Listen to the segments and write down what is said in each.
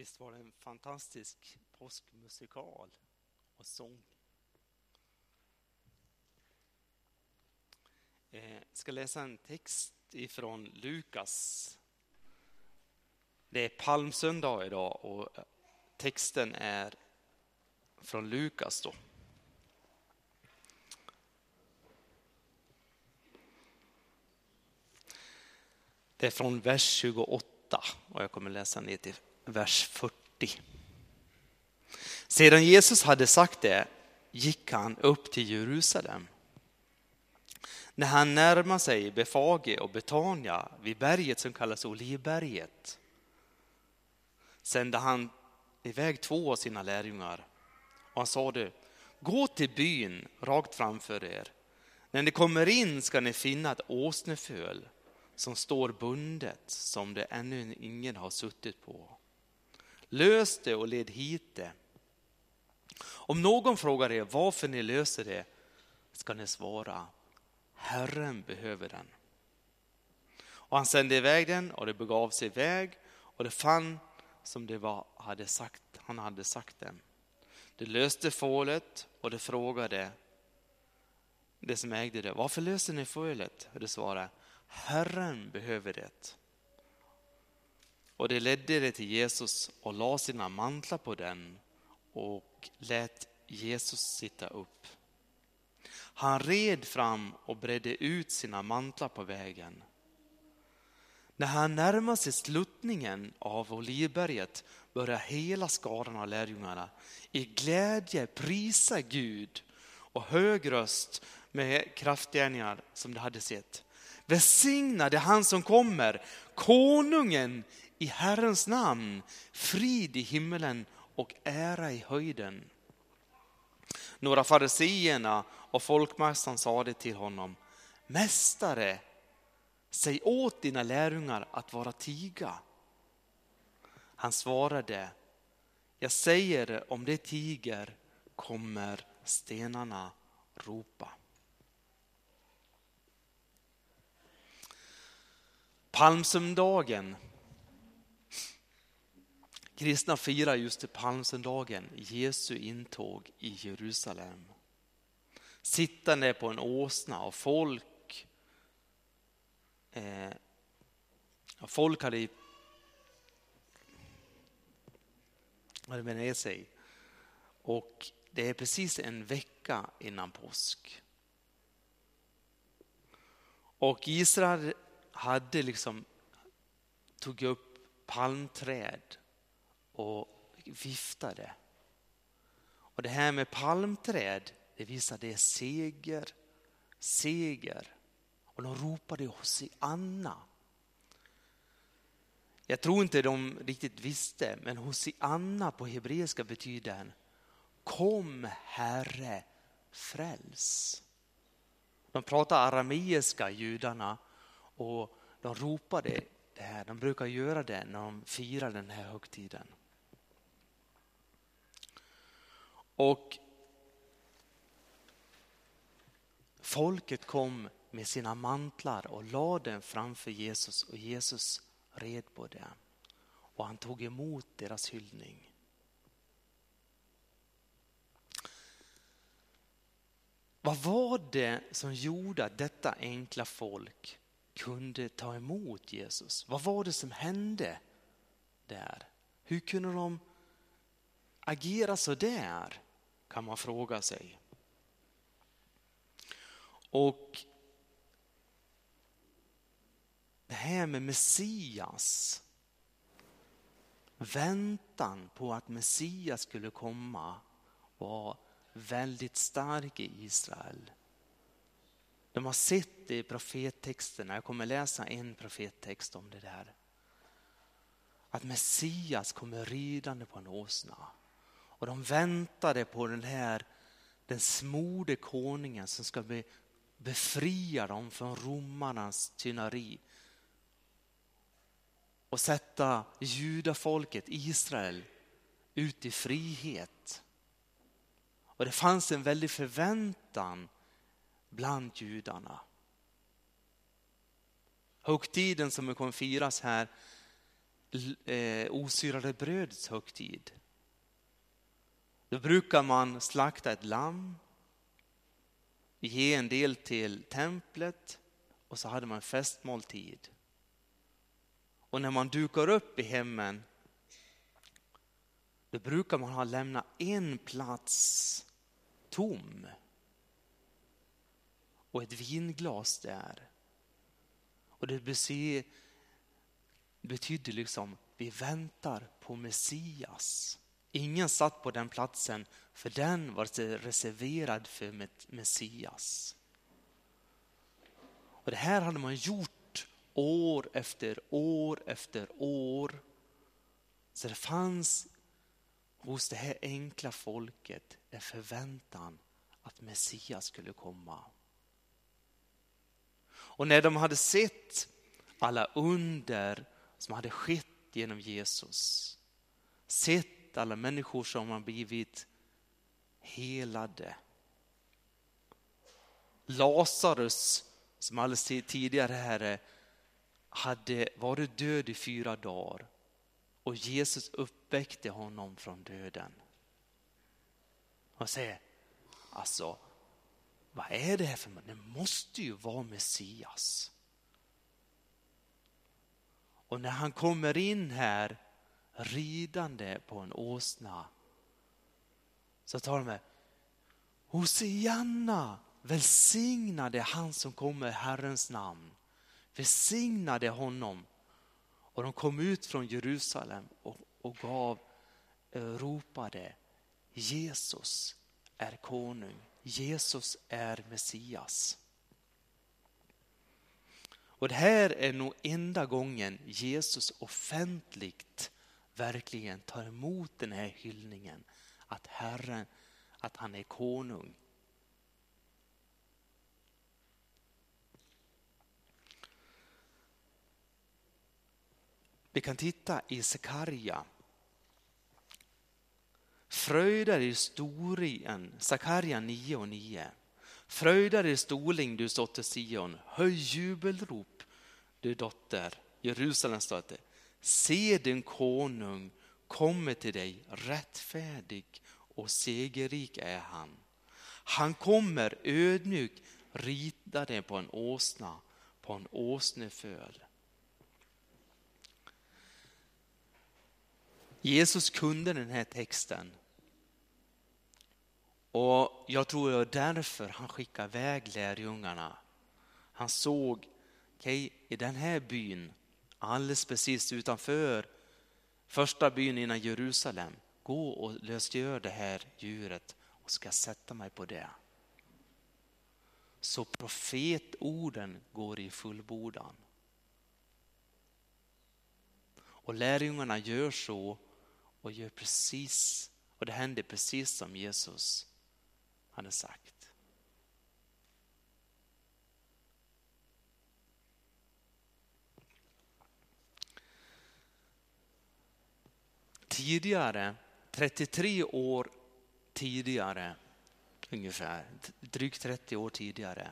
Visst var det en fantastisk påskmusikal och sång. Jag ska läsa en text ifrån Lukas. Det är palmsöndag idag och texten är från Lukas. Då. Det är från vers 28 och jag kommer läsa ner till vers 40. Sedan Jesus hade sagt det gick han upp till Jerusalem. När han närmade sig Befage och Betania vid berget som kallas Olivberget sände han iväg två av sina lärjungar och han sade gå till byn rakt framför er. När ni kommer in ska ni finna ett åsneföl som står bundet som det ännu ingen har suttit på. Lös det och led hit det. Om någon frågar er varför ni löser det ska ni svara Herren behöver den. Och han sände iväg den och det begav sig iväg och det fann som det var, hade sagt, han hade sagt dem. Det löste fålet och det frågade det som ägde det, varför löser ni fålet? Och det svarade, Herren behöver det. Och det ledde det till Jesus och la sina mantlar på den och lät Jesus sitta upp. Han red fram och bredde ut sina mantlar på vägen. När han närmade sig sluttningen av Olivberget började hela skaran av lärjungarna i glädje prisa Gud och hög röst med kraftgärningar som de hade sett. Välsignad är han som kommer, konungen i Herrens namn, frid i himmelen och ära i höjden. Några fariseerna och folkmästaren sade till honom, Mästare, säg åt dina lärjungar att vara tiga. Han svarade, jag säger om det tiger kommer stenarna ropa. Palmsöndagen Kristna firar just till palmsöndagen Jesu intåg i Jerusalem. Sittande på en åsna och folk eh, folk hade hade med sig. Och det är precis en vecka innan påsk. Och Israel hade liksom tog upp palmträd och viftade. Och det här med palmträd, det visar det är seger, seger. Och de ropade Hosianna. Jag tror inte de riktigt visste, men Hosianna på hebreiska betyder Kom Herre, fräls. De pratar arameiska, judarna, och de ropade det här. De brukar göra det när de firar den här högtiden. Och folket kom med sina mantlar och lade den framför Jesus och Jesus red på det. Och han tog emot deras hyllning. Vad var det som gjorde att detta enkla folk kunde ta emot Jesus? Vad var det som hände där? Hur kunde de agera så där? Kan man fråga sig. Och det här med Messias, väntan på att Messias skulle komma var väldigt stark i Israel. De har sett det i profettexterna, jag kommer läsa en profettext om det där. Att Messias kommer ridande på en åsna. Och de väntade på den här, den smorde konungen som ska be, befria dem från romarnas tynari. Och sätta judafolket, Israel, ut i frihet. Och det fanns en väldig förväntan bland judarna. Högtiden som kommer firas här, eh, osyrade brödets högtid. Då brukar man slakta ett lamm, ge en del till templet och så hade man festmåltid. Och när man dukar upp i hemmen då brukar man ha lämnat en plats tom och ett vinglas där. Och det betyder liksom, vi väntar på Messias. Ingen satt på den platsen för den var reserverad för Messias. Och det här hade man gjort år efter år efter år. Så det fanns hos det här enkla folket en förväntan att Messias skulle komma. Och när de hade sett alla under som hade skett genom Jesus, sett alla människor som har blivit helade. Lazarus, som alldeles tidigare här hade varit död i fyra dagar och Jesus uppväckte honom från döden. Och säger, alltså, vad är det här för man? Det måste ju vara Messias. Och när han kommer in här ridande på en åsna så tar de med Hosianna, välsignade han som kommer i Herrens namn. Välsignade honom. Och de kom ut från Jerusalem och, och gav, eh, ropade Jesus är konung. Jesus är Messias. Och det här är nog enda gången Jesus offentligt verkligen tar emot den här hyllningen att Herren, att han är konung. Vi kan titta i Sakarja. Fröjda dig storien, Sakarja 9 och 9. Fröjda dig storling du dotter Sion, höj jubelrop du dotter Jerusalems dotter. Se din konung kommer till dig, rättfärdig och segerrik är han. Han kommer ödmjuk ritade på en åsna, på en åsneföl. Jesus kunde den här texten. Och jag tror det var därför han skickade iväg lärjungarna. Han såg, okay, i den här byn, alldeles precis utanför första byn innan Jerusalem, gå och lösgör det här djuret och ska sätta mig på det. Så profetorden går i fullbordan. Och lärjungarna gör så och gör precis, och det händer precis som Jesus hade sagt. Tidigare, 33 år tidigare, ungefär, drygt 30 år tidigare,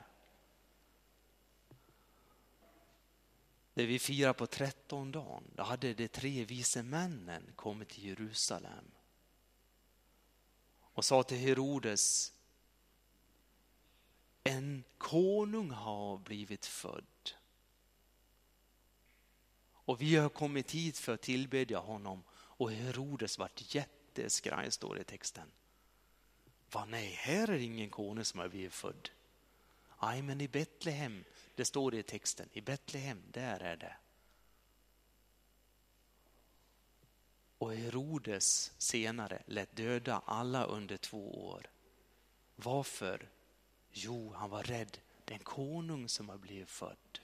det vi firar på trettondagen, då hade de tre vise männen kommit till Jerusalem och sa till Herodes, en konung har blivit född. Och vi har kommit hit för att tillbedja honom och Herodes vart jätteskraj står det i texten. Va, nej, här är ingen konung som har blivit född. Nej, men i Betlehem det står det i texten, i Betlehem, där är det. Och Herodes senare lät döda alla under två år. Varför? Jo, han var rädd den konung som har blivit född.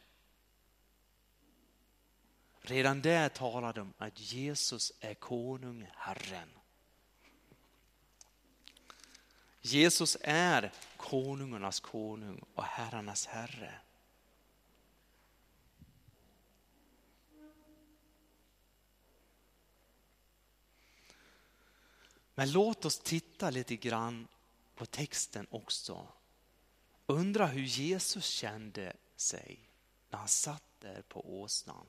Redan där talar de att Jesus är konung, Herren. Jesus är konungarnas konung och herrarnas herre. Men låt oss titta lite grann på texten också. Undra hur Jesus kände sig när han satt där på åsnan.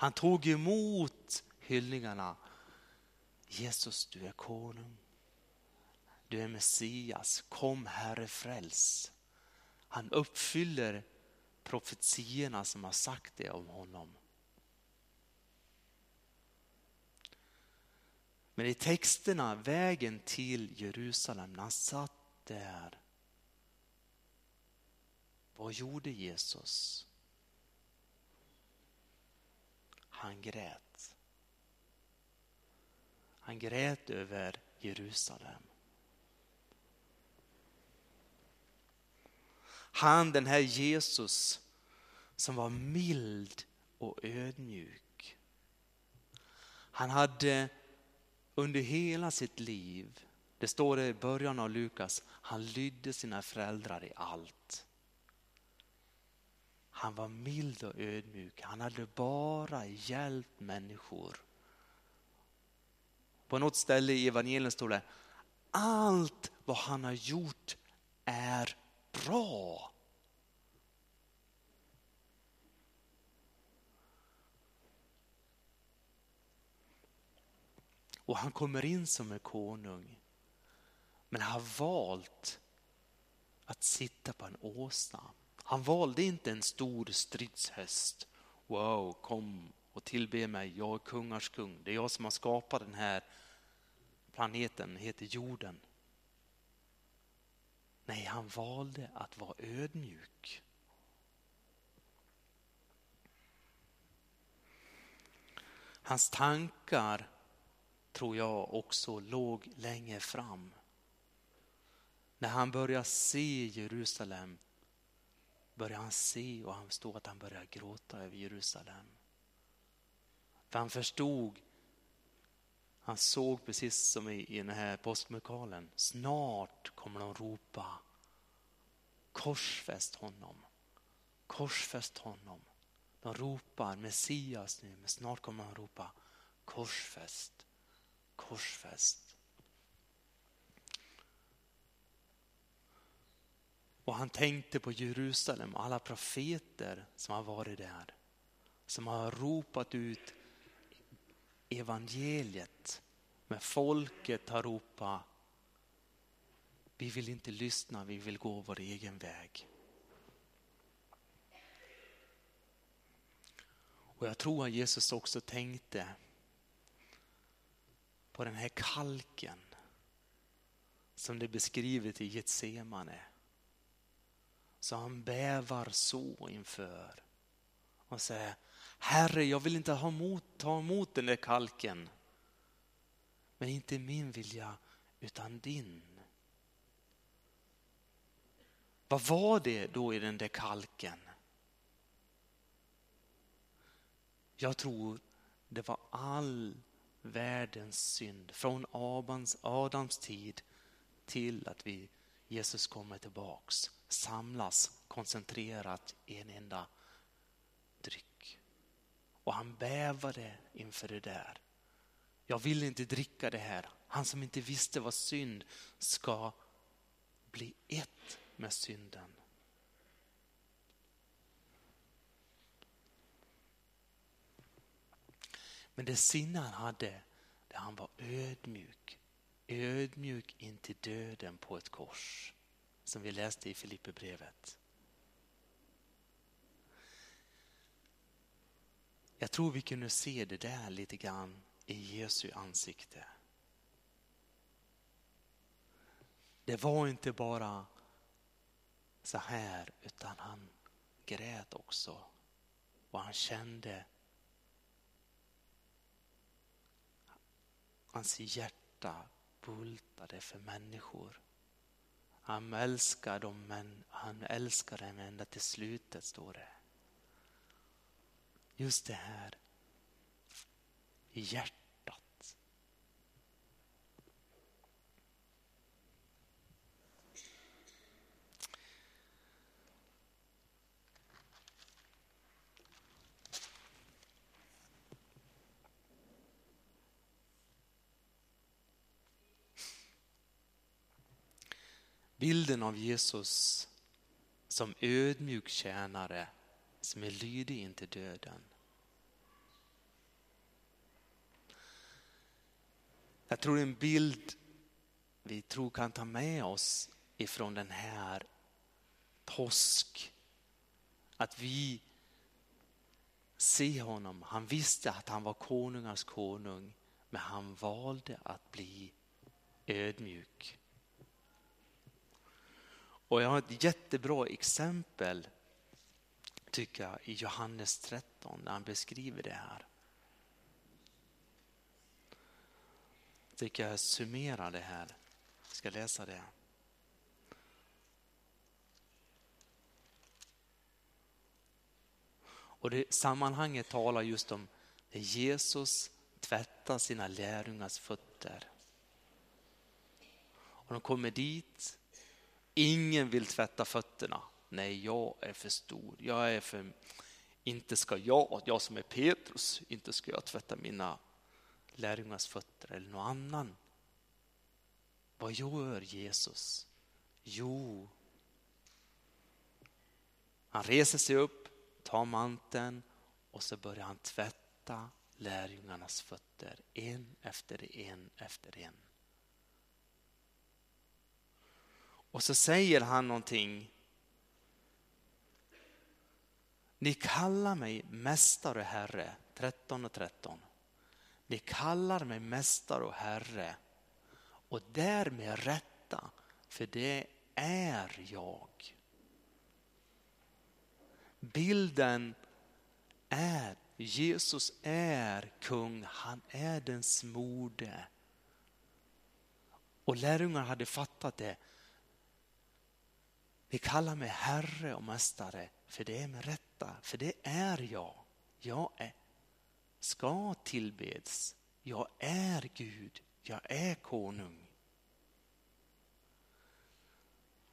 Han tog emot hyllningarna. Jesus, du är konung. Du är Messias. Kom Herre fräls. Han uppfyller profetierna som har sagt det om honom. Men i texterna, vägen till Jerusalem, när han satt där. Vad gjorde Jesus? Han grät. Han grät över Jerusalem. Han, den här Jesus som var mild och ödmjuk. Han hade under hela sitt liv, det står det i början av Lukas, han lydde sina föräldrar i allt. Han var mild och ödmjuk, han hade bara hjälpt människor. På något ställe i evangeliet står det, allt vad han har gjort är bra. Och han kommer in som en konung. Men han har valt att sitta på en åsna. Han valde inte en stor stridshäst. Wow, kom och tillbe mig, jag är kungars kung. Det är jag som har skapat den här planeten, heter jorden. Nej, han valde att vara ödmjuk. Hans tankar tror jag också låg längre fram. När han börjar se Jerusalem börjar han se och han står att han börjar gråta över Jerusalem. För han förstod, han såg precis som i, i den här påskmukalen, snart kommer de ropa korsfäst honom, korsfäst honom. De ropar Messias nu, men snart kommer de ropa korsfäst, korsfäst. Han tänkte på Jerusalem och alla profeter som har varit där. Som har ropat ut evangeliet. Men folket har ropat, vi vill inte lyssna, vi vill gå vår egen väg. Och jag tror att Jesus också tänkte på den här kalken som det är beskrivet i Getsemane. Så han bävar så inför och säger Herre, jag vill inte ha mot, ta emot den där kalken. Men inte min vilja utan din. Vad var det då i den där kalken? Jag tror det var all världens synd från Adams, Adams tid till att vi, Jesus kommer tillbaks samlas koncentrerat i en enda dryck. Och han bävade inför det där. Jag vill inte dricka det här. Han som inte visste vad synd ska bli ett med synden. Men det sinne han hade, det han var ödmjuk. Ödmjuk in till döden på ett kors. Som vi läste i Filipperbrevet. Jag tror vi kunde se det där lite grann i Jesu ansikte. Det var inte bara så här utan han grät också och han kände hans hjärta bultade för människor. Han älskar dem men han älskar dem ända till slutet står det. Just det här i hjärtat Bilden av Jesus som ödmjuk tjänare som är lydig in döden. Jag tror en bild vi tror kan ta med oss ifrån den här påsk. Att vi ser honom. Han visste att han var konungars konung, men han valde att bli ödmjuk. Och jag har ett jättebra exempel tycker jag i Johannes 13 när han beskriver det här. Jag tycker jag summerar det här. Jag ska läsa det. Och det sammanhanget talar just om när Jesus tvättar sina lärjungars fötter. Och de kommer dit, ingen vill tvätta fötterna. Nej, jag är för stor, jag är för... Inte ska jag, jag som är Petrus, inte ska jag tvätta mina lärjungars fötter eller någon annan. Vad gör Jesus? Jo, han reser sig upp, tar manteln och så börjar han tvätta lärjungarnas fötter en efter en efter en. Och så säger han någonting. Ni kallar mig mästare och herre, 13 och 13. Ni kallar mig mästare och herre och därmed rätta, för det är jag. Bilden är, Jesus är kung, han är den smorde. Och lärjungarna hade fattat det. Ni kallar mig herre och mästare, för det är med rätta, för det är jag. Jag är, ska tillbeds. Jag är Gud, jag är konung.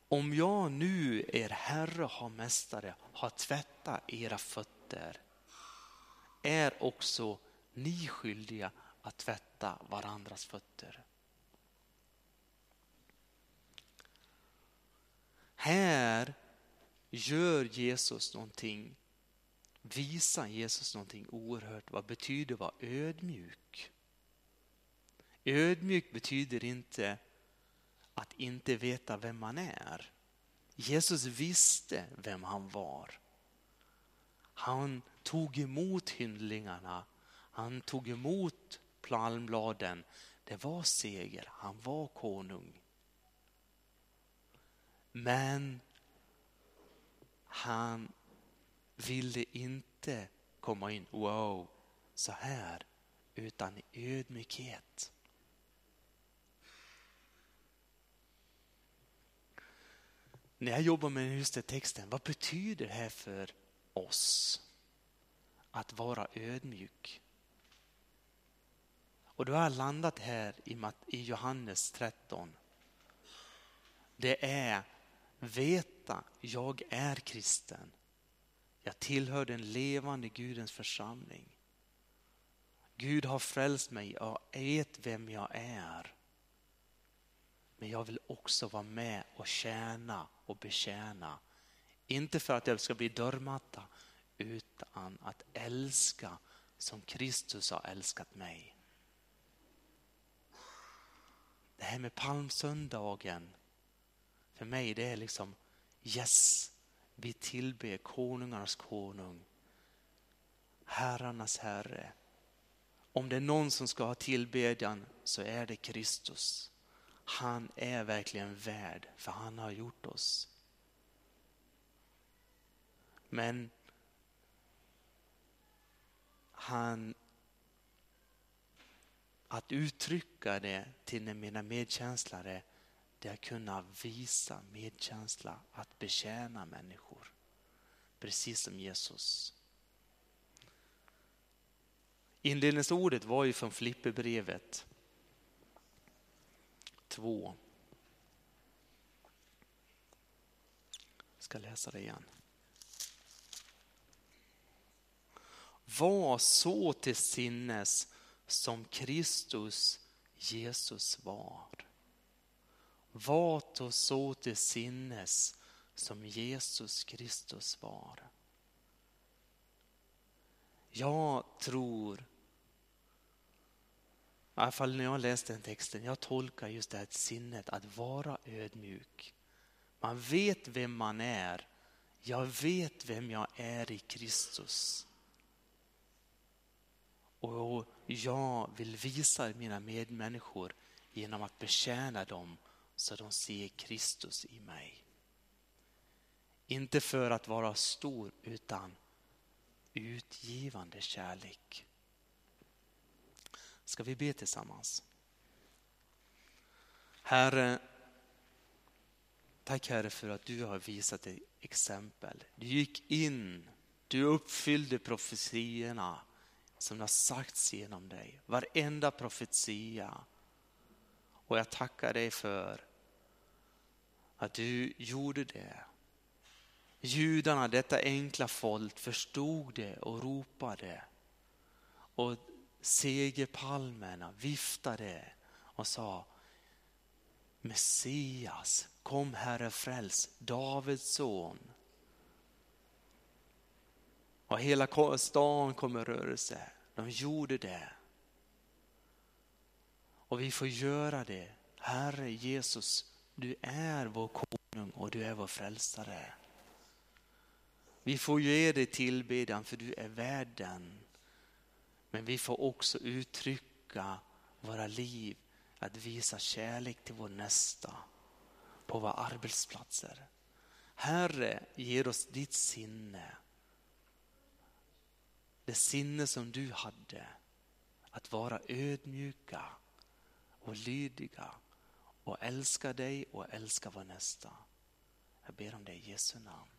Om jag nu, er Herre och mästare, har tvättat era fötter, är också ni skyldiga att tvätta varandras fötter. Här gör Jesus någonting, visar Jesus någonting oerhört. Vad betyder att vara ödmjuk? Ödmjuk betyder inte att inte veta vem man är. Jesus visste vem han var. Han tog emot hyndlingarna, han tog emot palmbladen. Det var seger, han var konung. Men han ville inte komma in, wow, så här, utan i ödmjukhet. När jag jobbar med just den texten, vad betyder det här för oss? Att vara ödmjuk. Och då har jag landat här i Johannes 13. Det är veta, jag är kristen. Jag tillhör den levande Gudens församling. Gud har frälst mig, jag vet vem jag är. Men jag vill också vara med och tjäna och betjäna. Inte för att jag ska bli dörrmatta, utan att älska som Kristus har älskat mig. Det här med palmsöndagen, för mig det är liksom yes, vi tillber konungarnas konung, herrarnas herre. Om det är någon som ska ha tillbedjan så är det Kristus. Han är verkligen värd, för han har gjort oss. Men han att uttrycka det till mina medkänslare, det är att kunna visa medkänsla, att betjäna människor. Precis som Jesus. Inledningsordet var ju från Flipperbrevet 2. Jag ska läsa det igen. Var så till sinnes som Kristus Jesus var. Var så till sinnes som Jesus Kristus var. Jag tror i alla fall när jag läste den texten, jag tolkar just det här sinnet att vara ödmjuk. Man vet vem man är. Jag vet vem jag är i Kristus. Och jag vill visa mina medmänniskor genom att betjäna dem så de ser Kristus i mig. Inte för att vara stor utan utgivande kärlek. Ska vi be tillsammans? Herre, tack Herre för att du har visat ett exempel. Du gick in, du uppfyllde profetiorna som har sagts genom dig. Varenda profetia. Och jag tackar dig för att du gjorde det. Judarna, detta enkla folk, förstod det och ropade. Och segerpalmerna viftade och sa Messias, kom Herre fräls, Davids son. Och hela stan kom i rörelse. De gjorde det. Och vi får göra det. Herre Jesus, du är vår konung och du är vår frälsare. Vi får ge dig tillbedjan för du är värd den. Men vi får också uttrycka våra liv att visa kärlek till vår nästa på våra arbetsplatser. Herre, ge oss ditt sinne. Det sinne som du hade. Att vara ödmjuka och lydiga och älska dig och älska vår nästa. Jag ber om det i Jesu namn.